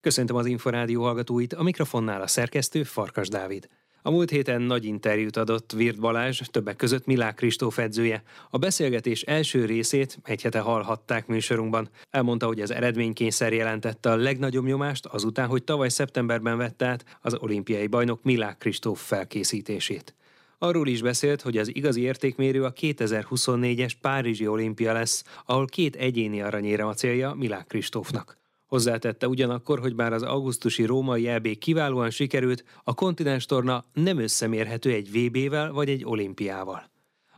Köszöntöm az Inforádió hallgatóit, a mikrofonnál a szerkesztő Farkas Dávid. A múlt héten nagy interjút adott Virt Balázs, többek között Milák Kristóf edzője. A beszélgetés első részét egy hete hallhatták műsorunkban. Elmondta, hogy az eredménykényszer jelentette a legnagyobb nyomást azután, hogy tavaly szeptemberben vette át az olimpiai bajnok Milák Kristóf felkészítését. Arról is beszélt, hogy az igazi értékmérő a 2024-es Párizsi olimpia lesz, ahol két egyéni aranyére a célja Milák Kristófnak. Hozzátette ugyanakkor, hogy bár az augusztusi római EB kiválóan sikerült, a kontinens torna nem összemérhető egy VB-vel vagy egy olimpiával.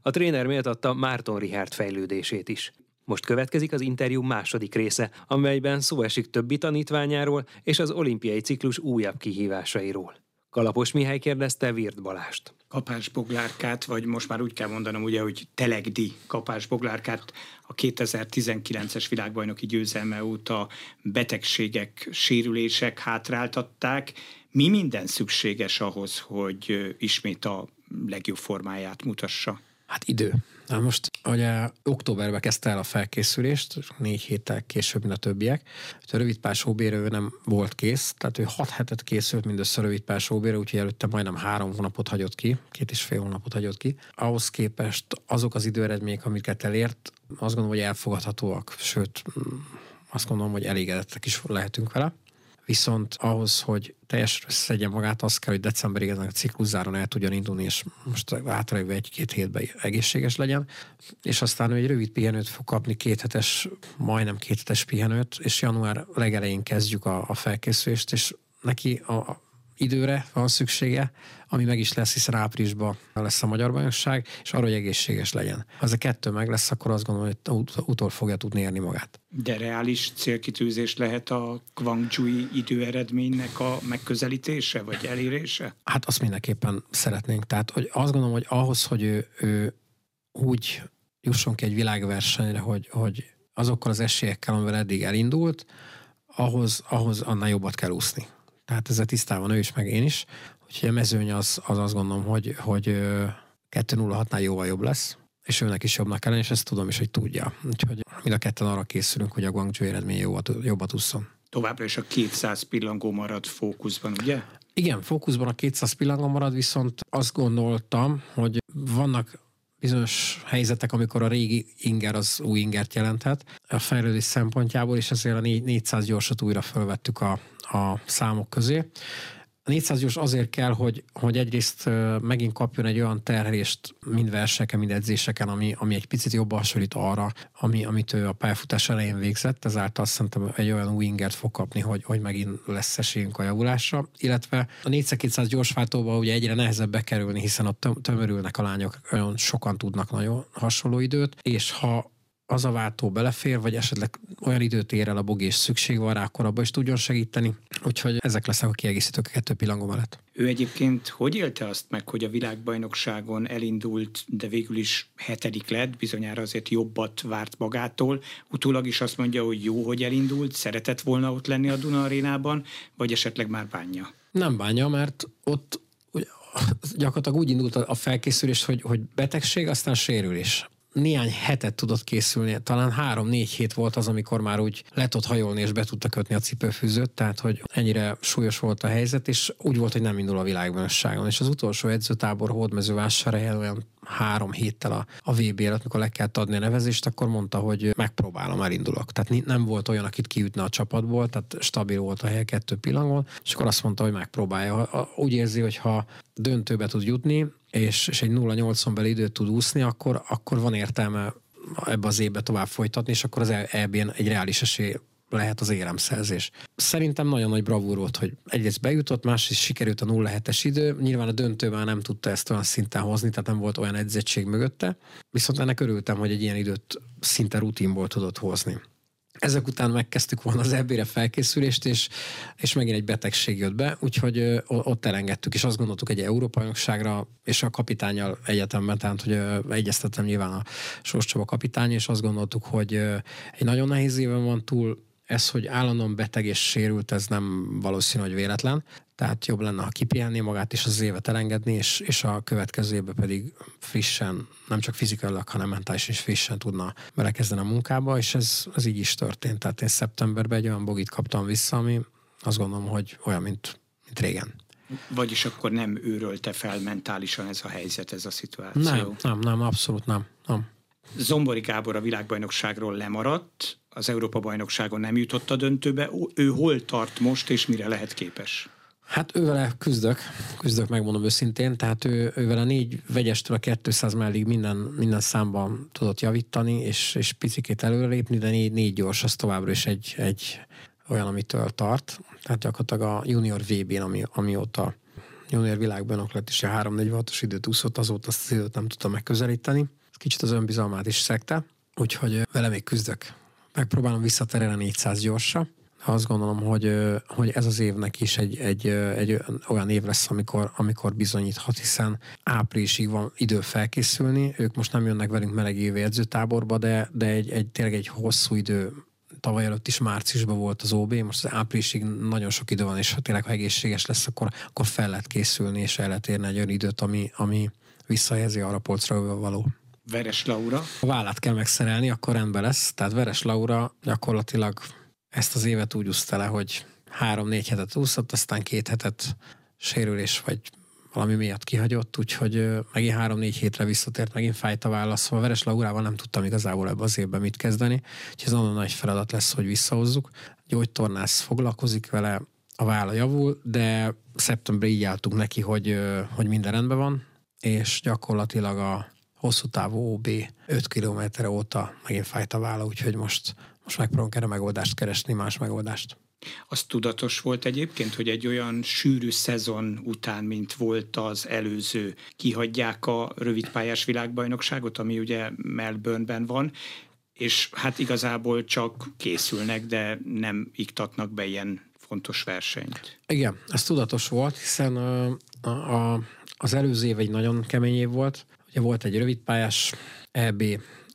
A tréner méltatta Márton Richard fejlődését is. Most következik az interjú második része, amelyben szó esik többi tanítványáról és az olimpiai ciklus újabb kihívásairól. Kalapos Mihály kérdezte Virt Balást. Kapásboglárkát, vagy most már úgy kell mondanom, ugye, hogy Telegdi kapásboglárkát a 2019-es világbajnoki győzelme óta betegségek, sérülések hátráltatták. Mi minden szükséges ahhoz, hogy ismét a legjobb formáját mutassa? Hát idő. Na most, ugye októberben kezdte el a felkészülést, négy héttel később, mint a többiek. A rövidpás óbérő nem volt kész, tehát ő hat hetet készült mindössze rövidpás óbérő, úgyhogy előtte majdnem három hónapot hagyott ki, két és fél hónapot hagyott ki. Ahhoz képest azok az időeredmények, amiket elért, azt gondolom, hogy elfogadhatóak, sőt, azt gondolom, hogy elégedettek is lehetünk vele viszont ahhoz, hogy teljes szedje magát, az kell, hogy decemberig ezen a cikluszáron el tudjon indulni, és most általában egy-két hétben egészséges legyen, és aztán ő egy rövid pihenőt fog kapni, kéthetes, majdnem kéthetes pihenőt, és január legelején kezdjük a, a felkészülést, és neki a, időre van szüksége, ami meg is lesz, hiszen áprilisban lesz a magyar bajnokság, és arra, hogy egészséges legyen. Ha ez a kettő meg lesz, akkor azt gondolom, hogy utol fogja tudni érni magát. De reális célkitűzés lehet a Guangzhou időeredménynek a megközelítése, vagy elérése? Hát azt mindenképpen szeretnénk. Tehát hogy azt gondolom, hogy ahhoz, hogy ő, ő úgy jusson ki egy világversenyre, hogy, hogy azokkal az esélyekkel, amivel eddig elindult, ahhoz, ahhoz annál jobbat kell úszni. Tehát ezzel tisztában ő is, meg én is. Úgyhogy a mezőny az, az azt gondolom, hogy, hogy 2-0-6-nál jóval jobb lesz, és őnek is jobbnak kell és ezt tudom is, hogy tudja. Úgyhogy mind a ketten arra készülünk, hogy a Guangzhou eredmény jobbat, jobbat ússzon. Továbbra is a 200 pillangó marad fókuszban, ugye? Igen, fókuszban a 200 pillangó marad, viszont azt gondoltam, hogy vannak bizonyos helyzetek, amikor a régi inger az új ingert jelenthet a fejlődés szempontjából, és ezért a 400 gyorsat újra felvettük a, a számok közé. A 400 gyors azért kell, hogy, hogy egyrészt megint kapjon egy olyan terhelést mind verseken, mind edzéseken, ami, ami egy picit jobban hasonlít arra, ami, amit ő a pályafutás elején végzett, ezáltal szerintem egy olyan wingert fog kapni, hogy, hogy megint lesz esélyünk a javulásra. Illetve a 400-200 gyorsváltóba ugye egyre nehezebb bekerülni, hiszen ott tömörülnek a lányok, olyan sokan tudnak nagyon hasonló időt, és ha az a váltó belefér, vagy esetleg olyan időt ér el a bog, és szükség van rá, akkor abban is tudjon segíteni. Úgyhogy ezek lesznek a kiegészítők a kettő pillangó mellett. Ő egyébként hogy élte azt meg, hogy a világbajnokságon elindult, de végül is hetedik lett, bizonyára azért jobbat várt magától. Utólag is azt mondja, hogy jó, hogy elindult, szeretett volna ott lenni a Duna arénában, vagy esetleg már bánja? Nem bánja, mert ott gyakorlatilag úgy indult a felkészülés, hogy, hogy betegség, aztán sérülés néhány hetet tudott készülni, talán három-négy hét volt az, amikor már úgy le tudott hajolni és be tudta kötni a cipőfűzőt, tehát hogy ennyire súlyos volt a helyzet, és úgy volt, hogy nem indul a világbajnokságon. És az utolsó edzőtábor Hódmezővásárhelyen három héttel a, a VB előtt, mikor le kellett adni a nevezést, akkor mondta, hogy megpróbálom, elindulok. Tehát nem volt olyan, akit kiütne a csapatból, tehát stabil volt a helye kettő pillanatban, és akkor azt mondta, hogy megpróbálja. Úgy érzi, hogy ha döntőbe tud jutni, és, és egy 0-8-on belül időt tud úszni, akkor, akkor van értelme ebbe az évbe tovább folytatni, és akkor az EB-n egy reális esély lehet az éremszerzés. Szerintem nagyon nagy bravúr volt, hogy egyrészt bejutott, másrészt sikerült a 0-7-es idő. Nyilván a döntőben nem tudta ezt olyan szinten hozni, tehát nem volt olyan edzettség mögötte. Viszont ennek örültem, hogy egy ilyen időt szinte rutinból tudott hozni. Ezek után megkezdtük volna az ebbére felkészülést, és, és megint egy betegség jött be, úgyhogy ott elengedtük, és azt gondoltuk egy Európa és a kapitányjal egyetemben, tehát hogy egyeztettem nyilván a Sós Csaba kapitány, és azt gondoltuk, hogy egy nagyon nehéz éven van túl, ez, hogy állandóan beteg és sérült, ez nem valószínű, hogy véletlen. Tehát jobb lenne, ha kipihenné magát és az évet elengedni, és, és a következő évben pedig frissen, nem csak fizikailag, hanem mentális is frissen tudna belekezdeni a munkába, és ez, ez így is történt. Tehát én szeptemberben egy olyan bogit kaptam vissza, ami azt gondolom, hogy olyan, mint, mint régen. Vagyis akkor nem őrölte fel mentálisan ez a helyzet, ez a szituáció? Nem, nem, nem, abszolút nem. nem. Zombori Gábor a világbajnokságról lemaradt, az Európa-bajnokságon nem jutott a döntőbe. Ő hol tart most, és mire lehet képes? Hát ővele küzdök, küzdök, megmondom őszintén, tehát ő, ővel a négy vegyestől a 200 mellig minden, minden számban tudott javítani, és, és picikét előrelépni, de négy, négy gyors, az továbbra is egy, egy olyan, amitől tart. Tehát gyakorlatilag a junior VB-n, ami, amióta junior világbajnok lett, és a 3-4 os időt úszott, azóta azt az időt nem tudta megközelíteni. Kicsit az önbizalmát is szekte, úgyhogy vele még küzdök. Megpróbálom visszaterelni 400 gyorsra, azt gondolom, hogy, hogy ez az évnek is egy, egy, egy olyan év lesz, amikor, amikor bizonyíthat, hiszen áprilisig van idő felkészülni. Ők most nem jönnek velünk meleg évi edzőtáborba, de, de egy, egy, tényleg egy hosszú idő tavaly előtt is márciusban volt az OB, most az áprilisig nagyon sok idő van, és ha tényleg ha egészséges lesz, akkor, akkor fel lehet készülni, és el lehet érni egy olyan időt, ami, ami visszahelyezi arra polcra való. Veres Laura. A vállát kell megszerelni, akkor rendben lesz. Tehát Veres Laura gyakorlatilag ezt az évet úgy úszta le, hogy három-négy hetet úszott, aztán két hetet sérülés vagy valami miatt kihagyott, úgyhogy megint három-négy hétre visszatért, megint fájt a válasz. Szóval Veres Laurával nem tudtam igazából ebbe az évben mit kezdeni, úgyhogy ez nagyon nagy feladat lesz, hogy visszahozzuk. Gyógytornász foglalkozik vele, a válla javul, de szeptemberben így álltunk neki, hogy, hogy minden rendben van, és gyakorlatilag a hosszú távú OB 5 kilométerre óta megint fájt a válla, úgyhogy most most megpróbálunk erre megoldást keresni, más megoldást. Az tudatos volt egyébként, hogy egy olyan sűrű szezon után, mint volt az előző, kihagyják a rövidpályás világbajnokságot, ami ugye Melbourneben van, és hát igazából csak készülnek, de nem iktatnak be ilyen fontos versenyt. Igen, ez tudatos volt, hiszen a, a, az előző év egy nagyon kemény év volt. Ugye volt egy rövidpályás EB,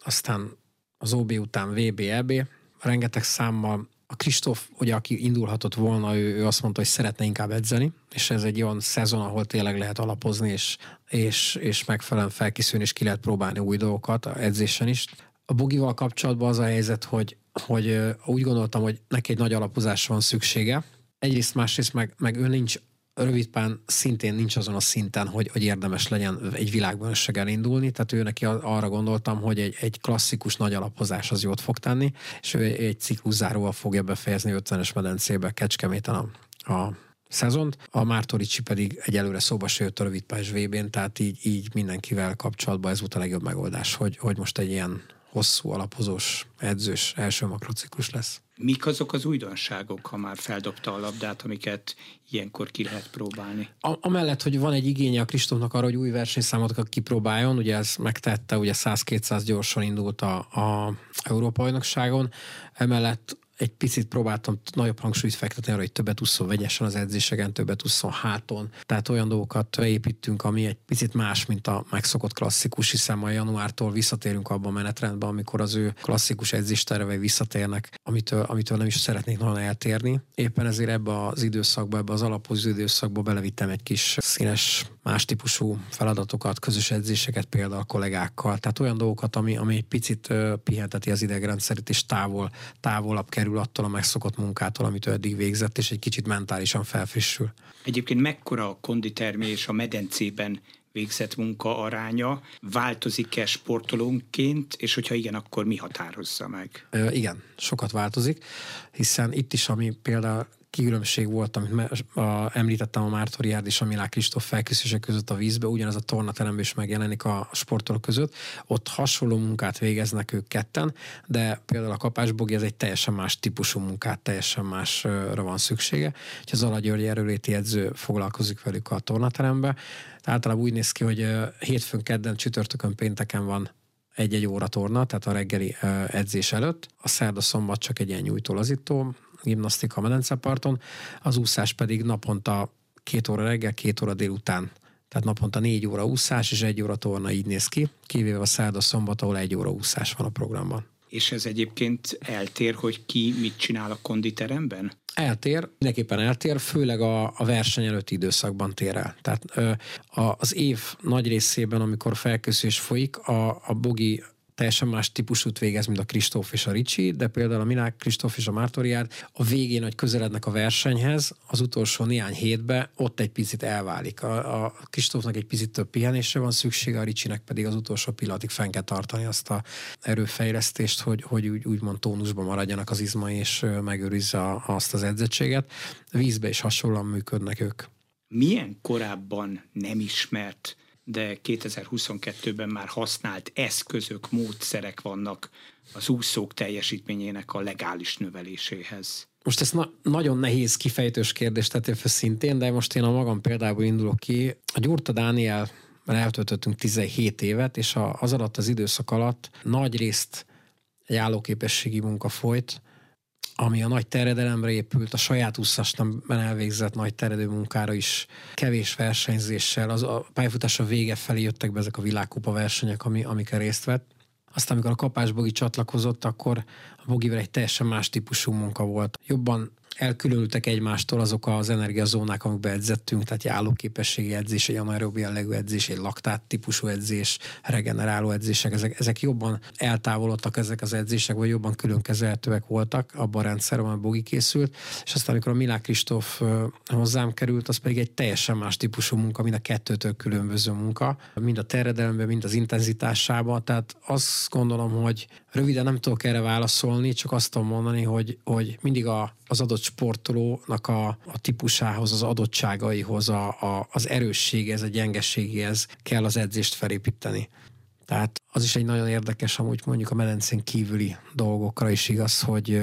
aztán az OB után VB, EB, rengeteg számmal a Kristóf, ugye, aki indulhatott volna, ő, ő azt mondta, hogy szeretne inkább edzeni, és ez egy olyan szezon, ahol tényleg lehet alapozni, és, és, és megfelelően felkészülni, és ki lehet próbálni új dolgokat a edzésen is. A bugival kapcsolatban az a helyzet, hogy, hogy úgy gondoltam, hogy neki egy nagy alapozásra van szüksége. Egyrészt, másrészt meg, meg ő nincs rövidpán szintén nincs azon a szinten, hogy, hogy érdemes legyen egy világbajnokság elindulni, tehát ő neki arra gondoltam, hogy egy, egy klasszikus nagy alapozás az jót fog tenni, és ő egy cikluszáróval fogja befejezni 50-es medencébe Kecskeméten a, a szezont, a Mártoricsi pedig egyelőre szóba se jött a rövidpályás VB-n, tehát így, így mindenkivel kapcsolatban ez volt a legjobb megoldás, hogy, hogy most egy ilyen hosszú, alapozós, edzős első makrociklus lesz. Mik azok az újdonságok, ha már feldobta a labdát, amiket ilyenkor ki lehet próbálni? A, amellett, hogy van egy igénye a Kristófnak arra, hogy új versenyszámokat kipróbáljon, ugye ez megtette, ugye 100-200 gyorsan indult a, a Európa bajnokságon, emellett egy picit próbáltam nagyobb hangsúlyt fektetni arra, hogy többet úszol vegyesen az edzéseken, többet úszol háton. Tehát olyan dolgokat építünk, ami egy picit más, mint a megszokott klasszikus, hiszen a januártól visszatérünk abban a menetrendben, amikor az ő klasszikus edzéstervei visszatérnek, amitől, amitől nem is szeretnék nagyon eltérni. Éppen ezért ebbe az időszakba, ebbe az alapozó időszakba belevittem egy kis színes, más típusú feladatokat, közös edzéseket például a kollégákkal. Tehát olyan dolgokat, ami, ami egy picit pihenteti az idegrendszerét, és távol, távolabb kerül attól a megszokott munkától, amit ő eddig végzett, és egy kicsit mentálisan felfrissül. Egyébként mekkora a konditermés a medencében végzett munka aránya, változik-e sportolónként, és hogyha igen, akkor mi határozza meg? Ö, igen, sokat változik, hiszen itt is, ami például kikülönbség volt, amit a, említettem a Mártoriárd és a Milák Kristóf felkészülése között a vízbe, ugyanez a tornateremben is megjelenik a sportolók között. Ott hasonló munkát végeznek ők ketten, de például a kapásbogi ez egy teljesen más típusú munkát, teljesen másra van szüksége. És az Alagyörgy erőléti edző foglalkozik velük a tornaterembe. Általában úgy néz ki, hogy hétfőn, kedden, csütörtökön, pénteken van egy-egy óra torna, tehát a reggeli edzés előtt. A szerda szombat csak egy ilyen nyújtólazító, gimnasztika a medenceparton, az úszás pedig naponta két óra reggel, két óra délután. Tehát naponta négy óra úszás és egy óra torna így néz ki, kivéve a szerda szombat, ahol egy óra úszás van a programban. És ez egyébként eltér, hogy ki mit csinál a konditeremben? Eltér, mindenképpen eltér, főleg a, a verseny előtti időszakban tér el. Tehát ö, a, az év nagy részében, amikor felkészülés folyik, a, a bogi teljesen más típusút végez, mint a Kristóf és a Ricsi, de például a Minák Kristóf és a Mártoriár a végén, hogy közelednek a versenyhez, az utolsó néhány hétben ott egy picit elválik. A, a Kristófnak egy picit több pihenésre van szüksége, a Ricsinek pedig az utolsó pillanatig fenn kell tartani azt a erőfejlesztést, hogy, hogy úgy, úgymond tónusban maradjanak az izmai, és megőrizze azt az edzettséget. Vízbe is hasonlóan működnek ők. Milyen korábban nem ismert de 2022-ben már használt eszközök, módszerek vannak az úszók teljesítményének a legális növeléséhez. Most ez na- nagyon nehéz kifejtős kérdés tettél fel szintén, de most én a magam példából indulok ki. A Gyurta Dániel eltöltöttünk 17 évet, és az alatt az időszak alatt nagy részt egy állóképességi munka folyt, ami a nagy terjedelemre épült, a saját úszásnamban elvégzett nagy terjedő munkára is kevés versenyzéssel, az a pályafutása vége felé jöttek be ezek a világkupa versenyek, ami, amikkel részt vett. Aztán, amikor a kapásbogi csatlakozott, akkor a bogivel egy teljesen más típusú munka volt. Jobban elkülönültek egymástól azok az energiazónák, amikbe edzettünk, tehát egy állóképességi edzés, egy anaerobi jellegű edzés, egy laktát típusú edzés, regeneráló edzések, ezek, ezek jobban eltávolodtak ezek az edzések, vagy jobban külön kezelhetőek voltak abban a rendszerben, a Bogi készült, és aztán amikor a Milák Kristóf hozzám került, az pedig egy teljesen más típusú munka, mind a kettőtől különböző munka, mind a terjedelemben, mind az intenzitásában, tehát azt gondolom, hogy röviden nem tudok erre válaszolni, csak azt tudom mondani, hogy, hogy mindig a, az adott sportolónak a, a típusához, az adottságaihoz, a, a, az erősséghez, a gyengeségéhez kell az edzést felépíteni. Tehát az is egy nagyon érdekes, amúgy mondjuk a medencén kívüli dolgokra is igaz, hogy,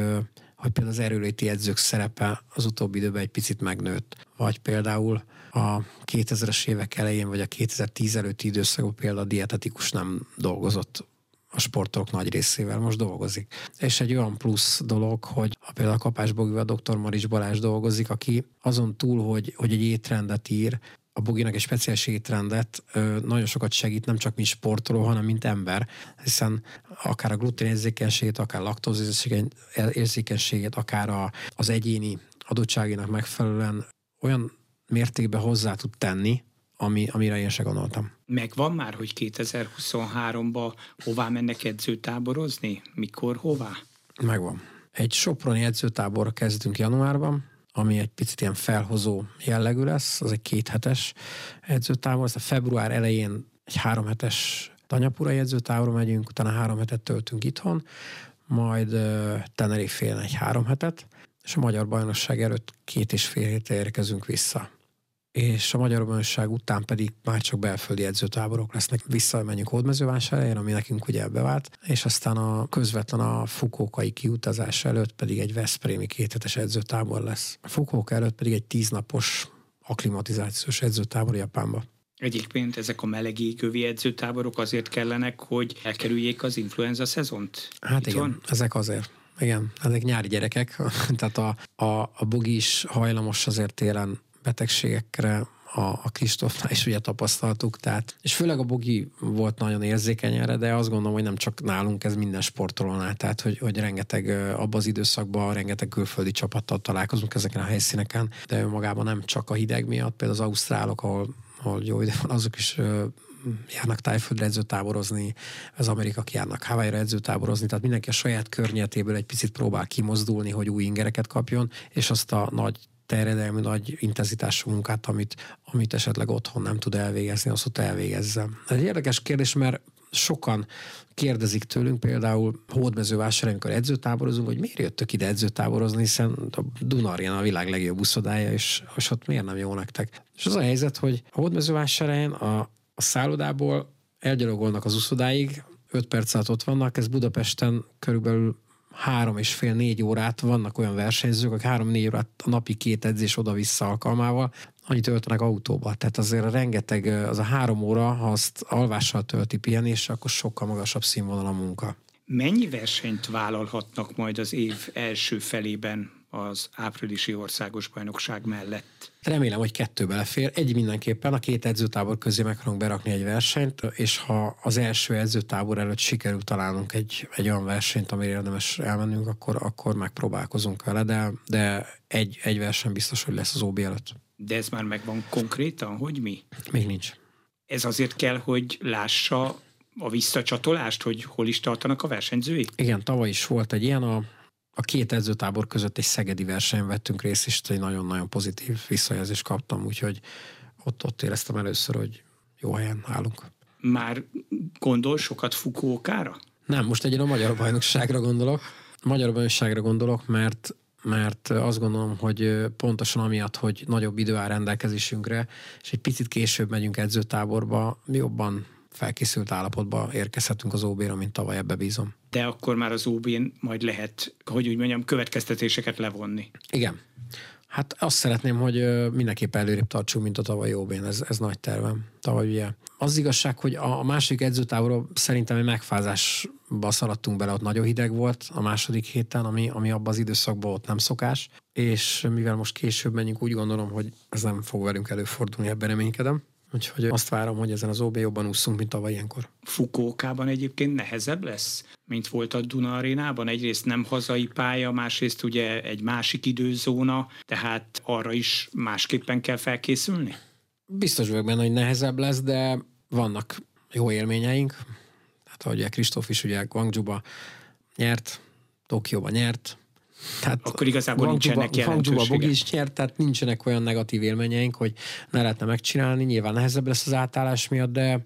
hogy például az erőléti edzők szerepe az utóbbi időben egy picit megnőtt. Vagy például a 2000-es évek elején, vagy a 2010 előtti időszakban például a dietetikus nem dolgozott a sportok nagy részével most dolgozik. És egy olyan plusz dolog, hogy a például a Kapás Bogival dr. Marics Balázs dolgozik, aki azon túl, hogy, hogy egy étrendet ír, a Boginak egy speciális étrendet nagyon sokat segít, nem csak mint sportoló, hanem mint ember, hiszen akár a gluténérzékenységét, akár laktózérzékenységét, akár a, az egyéni adottságénak megfelelően olyan mértékben hozzá tud tenni, ami, amire én se gondoltam. Megvan már, hogy 2023-ba hová mennek edzőtáborozni? Mikor, hová? Megvan. Egy Soproni edzőtáborra kezdünk januárban, ami egy picit ilyen felhozó jellegű lesz, az egy kéthetes edzőtábor, a február elején egy háromhetes Tanyapurai edzőtáborra megyünk, utána három hetet töltünk itthon, majd uh, Tenerifén egy három hetet, és a Magyar Bajnokság előtt két és fél hétre érkezünk vissza és a Magyar Bajnokság után pedig már csak belföldi edzőtáborok lesznek. Visszamegyünk Hódmezővásárhelyen, ami nekünk ugye bevált, és aztán a közvetlen a Fukókai kiutazás előtt pedig egy Veszprémi kéthetes edzőtábor lesz. A Fukóka előtt pedig egy tíznapos akklimatizációs edzőtábor Japánba. Egyébként ezek a meleg égővi edzőtáborok azért kellenek, hogy elkerüljék az influenza szezont? Hát Itt igen, van? ezek azért. Igen, ezek nyári gyerekek, tehát a, a, a bugi is hajlamos azért télen betegségekre a, a Kristófnál is ugye tapasztaltuk, tehát, és főleg a Bogi volt nagyon érzékeny erre, de azt gondolom, hogy nem csak nálunk, ez minden sportolónál, tehát hogy, hogy rengeteg abban az időszakban rengeteg külföldi csapattal találkozunk ezeken a helyszíneken, de önmagában nem csak a hideg miatt, például az ausztrálok, ahol, ahol jó ide van, azok is járnak tájföldre edzőtáborozni, az amerikak járnak Hawaii-ra edzőtáborozni, tehát mindenki a saját környezetéből egy picit próbál kimozdulni, hogy új ingereket kapjon, és azt a nagy terjedelmi nagy intenzitású munkát, amit, amit esetleg otthon nem tud elvégezni, azt ott elvégezze. Ez egy érdekes kérdés, mert sokan kérdezik tőlünk, például Hódmezővásárhelyen, amikor edzőtáborozunk, hogy miért jöttök ide edzőtáborozni, hiszen a Dunarján a világ legjobb uszodája, és, és ott miért nem jó nektek. És az a helyzet, hogy a Hódmezővásárhelyen a, a szállodából elgyalogolnak az uszodáig, 5 perc alatt ott vannak, ez Budapesten körülbelül három és fél, négy órát, vannak olyan versenyzők, akik három-négy órát a napi két edzés oda-vissza alkalmával, annyit töltenek autóba. Tehát azért rengeteg, az a három óra, ha azt alvással tölti pihenés, akkor sokkal magasabb színvonal a munka. Mennyi versenyt vállalhatnak majd az év első felében az áprilisi országos bajnokság mellett? Remélem, hogy kettő belefér. Egy mindenképpen, a két edzőtábor közé meg akarunk berakni egy versenyt, és ha az első edzőtábor előtt sikerül találnunk egy, egy olyan versenyt, amire érdemes elmennünk, akkor, akkor megpróbálkozunk vele, de, de egy, egy verseny biztos, hogy lesz az OB előtt. De ez már megvan konkrétan, hogy mi? Még nincs. Ez azért kell, hogy lássa a visszacsatolást, hogy hol is tartanak a versenyzői? Igen, tavaly is volt egy ilyen, a, a két edzőtábor között egy szegedi versenyen vettünk részt, és egy nagyon-nagyon pozitív visszajelzést kaptam, úgyhogy ott, ott éreztem először, hogy jó helyen állunk. Már gondol sokat Fukókára? Nem, most egy a magyar bajnokságra gondolok. Magyar bajnokságra gondolok, mert mert azt gondolom, hogy pontosan amiatt, hogy nagyobb idő áll rendelkezésünkre, és egy picit később megyünk edzőtáborba, mi jobban felkészült állapotba érkezhetünk az OB-ra, mint tavaly, ebbe bízom. De akkor már az OB-n majd lehet, hogy úgy mondjam, következtetéseket levonni. Igen. Hát azt szeretném, hogy mindenképp előrébb tartsunk, mint a tavalyi ob ez, ez nagy tervem. Tavaly ugye. Az igazság, hogy a másik edzőtáborról szerintem egy megfázásba szaladtunk bele, ott nagyon hideg volt a második héten, ami, ami abban az időszakban ott nem szokás, és mivel most később menjünk, úgy gondolom, hogy ez nem fog velünk előfordulni, ebben reménykedem. Úgyhogy azt várom, hogy ezen az OB jobban úszunk, mint tavaly ilyenkor. Fukókában egyébként nehezebb lesz, mint volt a Duna arénában? Egyrészt nem hazai pálya, másrészt ugye egy másik időzóna, tehát arra is másképpen kell felkészülni? Biztos vagyok benne, hogy nehezebb lesz, de vannak jó élményeink. Hát ahogy Kristóf is ugye Guangzhouba nyert, Tokióba nyert, tehát Akkor igazából nincsenek jelentősége. is nyert, tehát nincsenek olyan negatív élményeink, hogy ne lehetne megcsinálni. Nyilván nehezebb lesz az átállás miatt, de,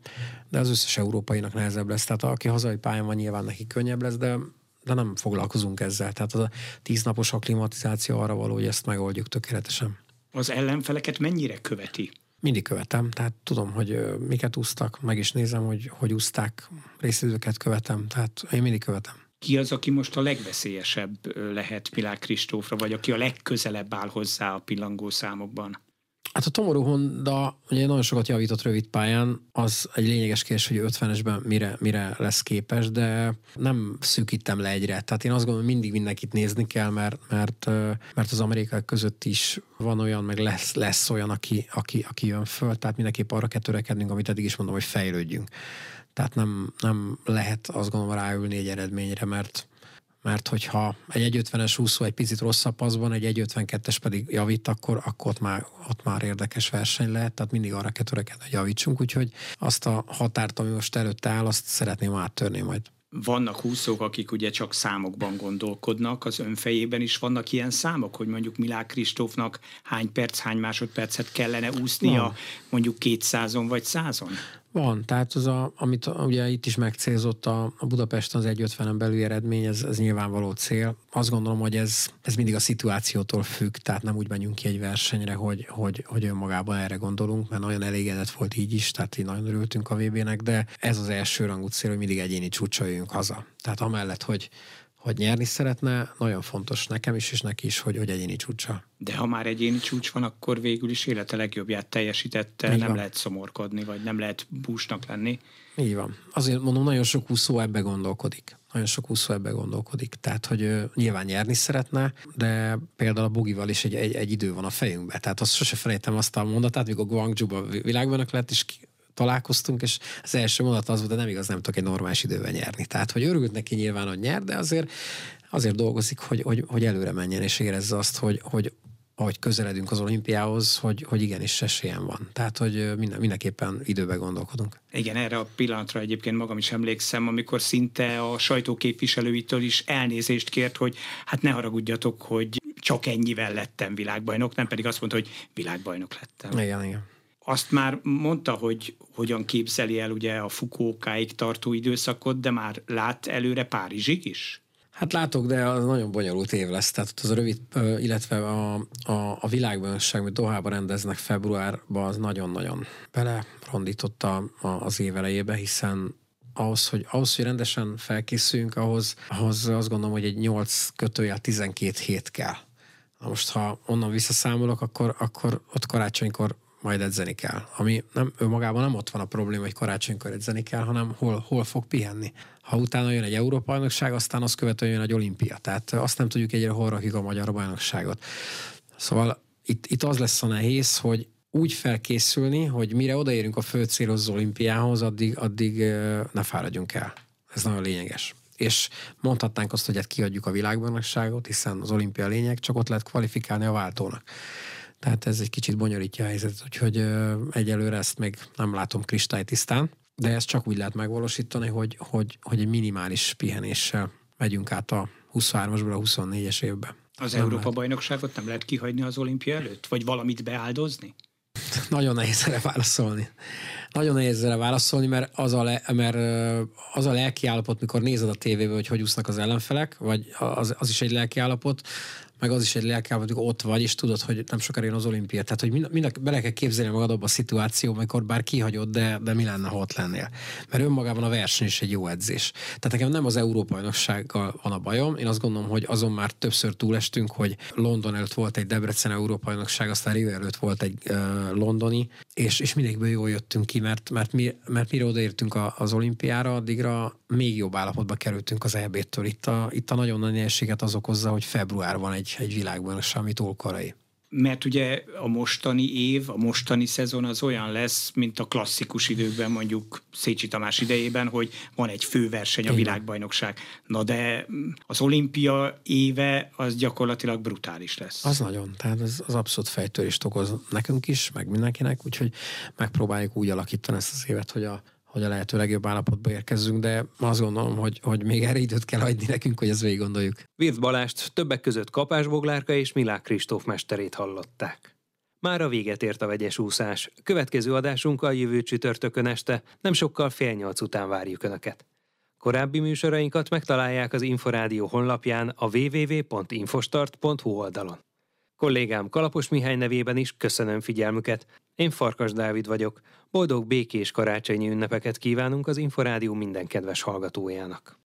de az összes európainak nehezebb lesz. Tehát aki hazai pályán van, nyilván neki könnyebb lesz, de de nem foglalkozunk ezzel. Tehát az a tíznapos akklimatizáció arra való, hogy ezt megoldjuk tökéletesen. Az ellenfeleket mennyire követi? Mindig követem, tehát tudom, hogy miket úsztak, meg is nézem, hogy hogy úszták, részidőket követem, tehát én mindig követem ki az, aki most a legveszélyesebb lehet Milák Kristófra, vagy aki a legközelebb áll hozzá a pillangó számokban? Hát a Tomoru Honda ugye nagyon sokat javított rövid pályán, az egy lényeges kérdés, hogy 50-esben mire, mire lesz képes, de nem szűkítem le egyre. Tehát én azt gondolom, hogy mindig mindenkit nézni kell, mert, mert, mert az amerikai között is van olyan, meg lesz, lesz olyan, aki, aki, aki jön föl, tehát mindenképp arra kell törekednünk, amit eddig is mondom, hogy fejlődjünk. Tehát nem, nem lehet azt gondolom ráülni egy eredményre, mert, mert hogyha egy 1.50-es úszó egy picit rosszabb paszban, egy 1.52-es pedig javít, akkor, akkor ott, már, ott már érdekes verseny lehet, tehát mindig arra kell törekedni, hogy javítsunk, úgyhogy azt a határt, ami most előtte áll, azt szeretném áttörni majd. Vannak úszók, akik ugye csak számokban gondolkodnak, az önfejében is vannak ilyen számok, hogy mondjuk Milák Kristófnak hány perc, hány másodpercet kellene úsznia, Van. mondjuk 200-on vagy 100-on? Van, tehát az, a, amit ugye itt is megcélzott a, a Budapesten az 1.50-en belüli eredmény, ez, ez nyilvánvaló cél. Azt gondolom, hogy ez, ez mindig a szituációtól függ, tehát nem úgy menjünk ki egy versenyre, hogy, hogy, hogy önmagában erre gondolunk, mert nagyon elégedett volt így is, tehát így nagyon örültünk a VB-nek, de ez az első rangú cél, hogy mindig egyéni csúcsal haza. Tehát amellett, hogy hogy nyerni szeretne, nagyon fontos nekem is, és neki is, hogy, hogy egyéni csúcsa. De ha már egyéni csúcs van, akkor végül is élete legjobbját teljesítette, Így nem van. lehet szomorkodni, vagy nem lehet búsnak lenni. Így van. Azért mondom, nagyon sok úszó ebbe gondolkodik. Nagyon sok úszó ebbe gondolkodik. Tehát, hogy ő nyilván nyerni szeretne, de például a Bogival is egy, egy, egy idő van a fejünkben. Tehát azt sose felejtem azt a mondatát, mikor Guangzhou-ba világbajnok lett, és találkoztunk, és az első mondat az volt, de nem igaz, nem tudok egy normális időben nyerni. Tehát, hogy örült neki nyilván, hogy nyer, de azért, azért dolgozik, hogy, hogy, hogy előre menjen, és érezze azt, hogy, hogy ahogy közeledünk az olimpiához, hogy, hogy igenis esélyem van. Tehát, hogy minden, mindenképpen időben gondolkodunk. Igen, erre a pillanatra egyébként magam is emlékszem, amikor szinte a sajtóképviselőitől is elnézést kért, hogy hát ne haragudjatok, hogy csak ennyivel lettem világbajnok, nem pedig azt mondta, hogy világbajnok lettem. Igen, igen. Azt már mondta, hogy hogyan képzeli el ugye a Fukókáig tartó időszakot, de már lát előre Párizsig is? Hát látok, de az nagyon bonyolult év lesz. Tehát az a rövid, illetve a, a, a világbajnokság, amit Dohában rendeznek februárban, az nagyon-nagyon belerondította az év elejébe, hiszen ahhoz, hogy, ahhoz, hogy rendesen felkészüljünk, ahhoz, ahhoz azt gondolom, hogy egy 8 kötőjel 12 hét kell. Na most, ha onnan visszaszámolok, akkor, akkor ott karácsonykor majd edzeni kell. Ami nem, önmagában nem ott van a probléma, hogy karácsonykor edzeni kell, hanem hol, hol fog pihenni. Ha utána jön egy Európa bajnokság, aztán azt követően jön egy olimpia. Tehát azt nem tudjuk egyre hol rakjuk a magyar bajnokságot. Szóval itt, itt az lesz a nehéz, hogy úgy felkészülni, hogy mire odaérünk a fő célhoz az olimpiához, addig, addig ne fáradjunk el. Ez nagyon lényeges. És mondhatnánk azt, hogy hát kiadjuk a világbajnokságot, hiszen az olimpia lényeg, csak ott lehet kvalifikálni a váltónak. Tehát ez egy kicsit bonyolítja a helyzetet, úgyhogy egyelőre ezt még nem látom kristálytisztán. de ezt csak úgy lehet megvalósítani, hogy, hogy, hogy egy minimális pihenéssel megyünk át a 23-asból a 24-es évbe. Az nem Európa lehet. bajnokságot nem lehet kihagyni az olimpia előtt? Vagy valamit beáldozni? Nagyon nehéz erre válaszolni. Nagyon nehéz erre válaszolni, mert az a, le, mert az a lelki állapot, mikor nézed a tévébe, hogy hogy úsznak az ellenfelek, vagy az, az is egy lelki állapot, meg az is egy lelkával, hogy ott vagy, és tudod, hogy nem sokára jön az olimpia. Tehát, hogy mind, mind, bele kell képzelni magad abba a szituáció, amikor bár kihagyod, de, de mi lenne, ha ott lennél. Mert önmagában a verseny is egy jó edzés. Tehát nekem nem az Európa-bajnoksággal van a bajom. Én azt gondolom, hogy azon már többször túlestünk, hogy London előtt volt egy Debrecen Európa-bajnokság, aztán Rio előtt volt egy uh, londoni, és, és mindegből jól jöttünk ki, mert, mert, mi, mert mire odaértünk a, az olimpiára, addigra még jobb állapotba kerültünk az EB-től. Itt a, itt a nagyon nagy nehézséget az okozza, hogy február van egy, egy világbajnokság, ami túl korai mert ugye a mostani év, a mostani szezon az olyan lesz, mint a klasszikus időkben, mondjuk Szécsi Tamás idejében, hogy van egy főverseny, a világbajnokság. Na de az olimpia éve az gyakorlatilag brutális lesz. Az nagyon, tehát az, az abszolút fejtörést okoz nekünk is, meg mindenkinek, úgyhogy megpróbáljuk úgy alakítani ezt az évet, hogy a hogy a lehető legjobb állapotba érkezzünk, de azt gondolom, hogy, hogy még erre időt kell hagyni nekünk, hogy ezt végig gondoljuk. Virt Balást többek között Kapás Boglárka és Milák Kristóf mesterét hallották. Már a véget ért a vegyes úszás. Következő adásunkkal jövő csütörtökön este, nem sokkal fél nyolc után várjuk Önöket. Korábbi műsorainkat megtalálják az Inforádió honlapján a www.infostart.hu oldalon. Kollégám Kalapos Mihály nevében is köszönöm figyelmüket. Én Farkas Dávid vagyok. Boldog békés karácsonyi ünnepeket kívánunk az Inforádió minden kedves hallgatójának.